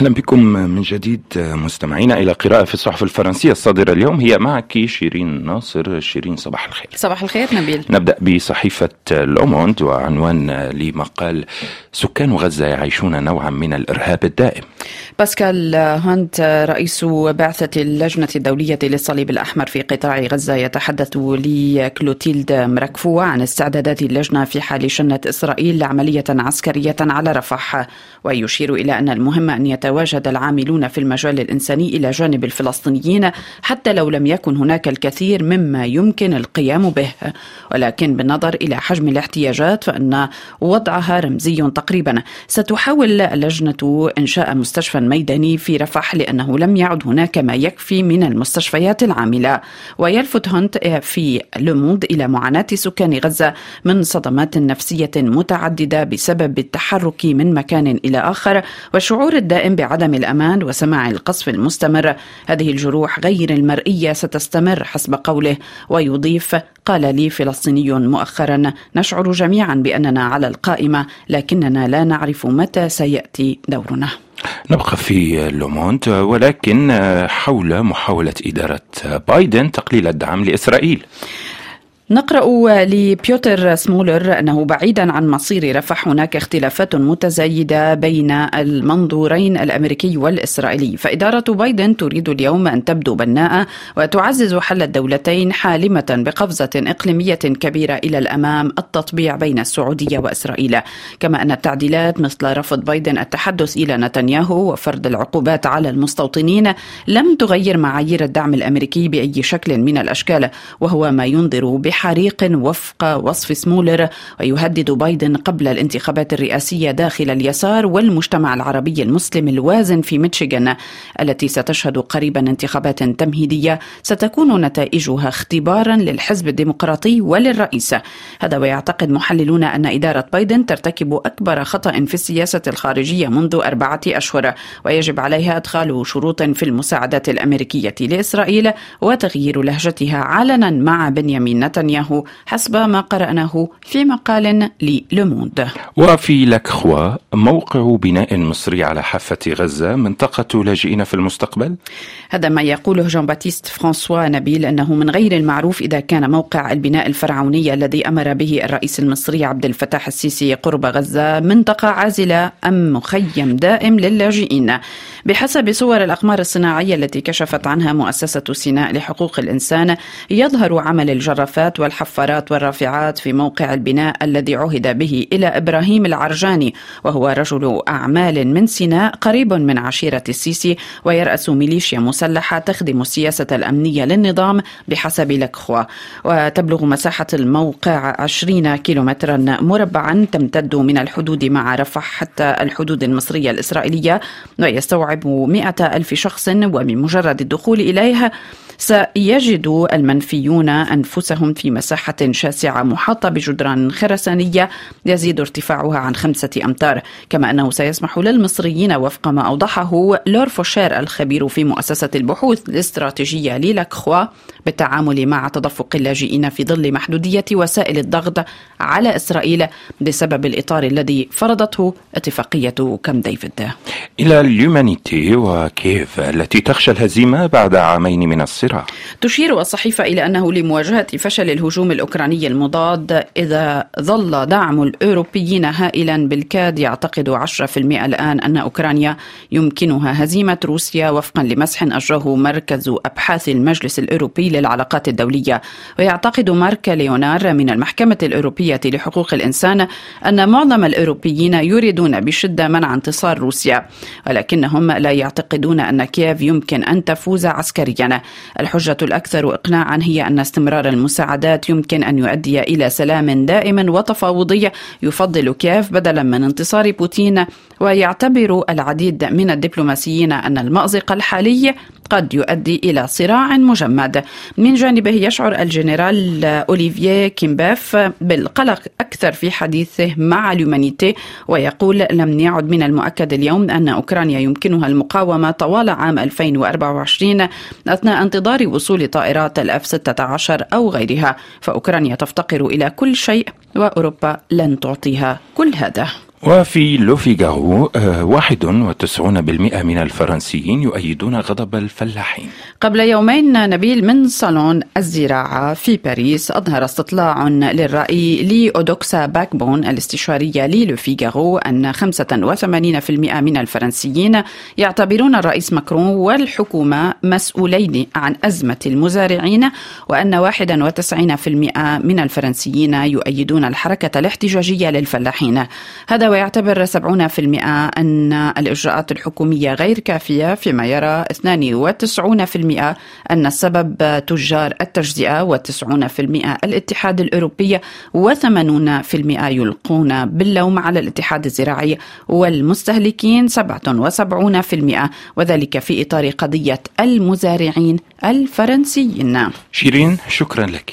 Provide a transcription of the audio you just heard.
أهلا بكم من جديد مستمعينا إلى قراءة في الصحف الفرنسية الصادرة اليوم. هي معك شيرين ناصر. شيرين صباح الخير. صباح الخير نبيل. نبدأ بصحيفة لوموند وعنوان لمقال سكان غزة يعيشون نوعا من الإرهاب الدائم. باسكال هانت رئيس بعثة اللجنة الدولية للصليب الأحمر في قطاع غزة يتحدث لكلوتيلد مركفو عن استعدادات اللجنة في حال شنت إسرائيل لعملية عسكرية على رفح ويشير إلى أن المهم أن يتواجد العاملون في المجال الإنساني إلى جانب الفلسطينيين حتى لو لم يكن هناك الكثير مما يمكن القيام به. ولكن بالنظر إلى حجم الاحتياجات فإن وضعها رمزي تقريبا. ستحاول اللجنة إنشاء مستشفى ميداني في رفح لأنه لم يعد هناك ما يكفي من المستشفيات العاملة. ويلفت هونت في لوموند إلى معاناة سكان غزة من صدمات نفسية متعددة بسبب التحرك من مكان إلى آخر والشعور الدائم بعدم الأمان وسماع القصف المستمر. هذه الجروح غير المرئية ستستمر حسب قوله. ويضيف قال لي فلسطيني مؤخرا نشعر جميعا بأننا على القائمة لكننا لا نعرف متى سيأتي دورنا. نبقى في لومونت ولكن حول محاولة إدارة بايدن تقليل الدعم لإسرائيل. نقرأ لبيوتر سمولر أنه بعيدا عن مصير رفح هناك اختلافات متزايدة بين المنظورين الأمريكي والإسرائيلي. فإدارة بايدن تريد اليوم أن تبدو بناءة وتعزز حل الدولتين حالمة بقفزة إقليمية كبيرة إلى الأمام التطبيع بين السعودية وإسرائيل. كما أن التعديلات مثل رفض بايدن التحدث إلى نتنياهو وفرض العقوبات على المستوطنين لم تغير معايير الدعم الأمريكي بأي شكل من الأشكال وهو ما ينذر بح حريق وفق وصف سمولر ويهدد بايدن قبل الانتخابات الرئاسية داخل اليسار والمجتمع العربي المسلم الوازن في ميشيغان التي ستشهد قريبا انتخابات تمهيدية. ستكون نتائجها اختبارا للحزب الديمقراطي وللرئيس. هذا ويعتقد محللون أن إدارة بايدن ترتكب أكبر خطأ في السياسة الخارجية منذ أربعة أشهر ويجب عليها إدخال شروط في المساعدات الأمريكية لإسرائيل وتغيير لهجتها علنا مع بنيامين نتنياهو. نتنياهو. حسب ما قرأناه في مقال للوموند وفي La Croix موقع بناء مصري على حافة غزة منطقة لاجئين في المستقبل؟ هذا ما يقوله جان باتيست فرانسوا نبيل أنه من غير المعروف إذا كان موقع البناء الفرعوني الذي أمر به الرئيس المصري عبد الفتاح السيسي قرب غزة منطقة عازلة أم مخيم دائم للاجئين. بحسب صور الأقمار الصناعية التي كشفت عنها مؤسسة سيناء لحقوق الإنسان يظهر عمل الجرافات والحفارات والرافعات في موقع البناء الذي عهد به إلى إبراهيم العرجاني وهو رجل أعمال من سيناء قريب من عشيرة السيسي ويرأس ميليشيا مسلحة تخدم السياسة الأمنية للنظام بحسب لكخوا. وتبلغ مساحة الموقع 20 كيلومترا مربعا تمتد من الحدود مع رفح حتى الحدود المصرية الإسرائيلية ويستوعب مئة ألف شخص وبمجرد الدخول إليها سيجد المنفيون أنفسهم في مساحة شاسعة محاطة بجدران خرسانية يزيد ارتفاعها عن خمسة أمتار. كما أنه سيسمح للمصريين وفق ما أوضحه لور فوشير الخبير في مؤسسة البحوث الاستراتيجية ل La Croix بالتعامل مع تدفق اللاجئين في ظل محدودية وسائل الضغط على إسرائيل بسبب الإطار الذي فرضته اتفاقية كام ديفيد. إلى اليومانيتي وكيف التي تخشى الهزيمة بعد عامين من الصراع تشير الصحيفة إلى أنه لمواجهة فشل الهجوم الأوكراني المضاد إذا ظل دعم الأوروبيين هائلا بالكاد يعتقد 10% الآن أن أوكرانيا يمكنها هزيمة روسيا وفقا لمسح أجره مركز أبحاث المجلس الأوروبي للعلاقات الدولية. ويعتقد مارك ليونار من المحكمة الأوروبية لحقوق الإنسان أن معظم الأوروبيين يريدون بشدة منع انتصار روسيا ولكنهم لا يعتقدون أن كييف يمكن أن تفوز عسكريا. الحجة الأكثر إقناعا هي أن استمرار المساعدات يمكن أن يؤدي إلى سلام دائم وتفاوضي يفضل كييف بدلا من انتصار بوتين ويعتبر العديد من الدبلوماسيين أن المأزق الحالي قد يؤدي إلى صراع مجمد. من جانبه يشعر الجنرال أوليفييه كيمباف بالقلق أكثر في حديثه مع L'Humanité ويقول لم يعد من المؤكد اليوم أن أوكرانيا يمكنها المقاومة طوال عام 2024 أثناء انتظار وصول طائرات الأف 16 أو غيرها فأوكرانيا تفتقر إلى كل شيء وأوروبا لن تعطيها كل هذا وفي لوفيغارو 91% من الفرنسيين يؤيدون غضب الفلاحين. قبل يومين نبيل من صالون الزراعة في باريس أظهر استطلاع للرأي لأودوكسا باكبون الاستشارية للوفيغارو أن 85% من الفرنسيين يعتبرون الرئيس ماكرون والحكومة مسؤولين عن أزمة المزارعين وأن 91% من الفرنسيين يؤيدون الحركة الاحتجاجية للفلاحين. هذا ويعتبر 70% أن الإجراءات الحكومية غير كافية فيما يرى 92% أن السبب تجار التجزئة و90% الاتحاد الأوروبي و80% يلقون باللوم على الاتحاد الزراعي والمستهلكين 77% وذلك في إطار قضية المزارعين الفرنسيين. شيرين شكرا لك.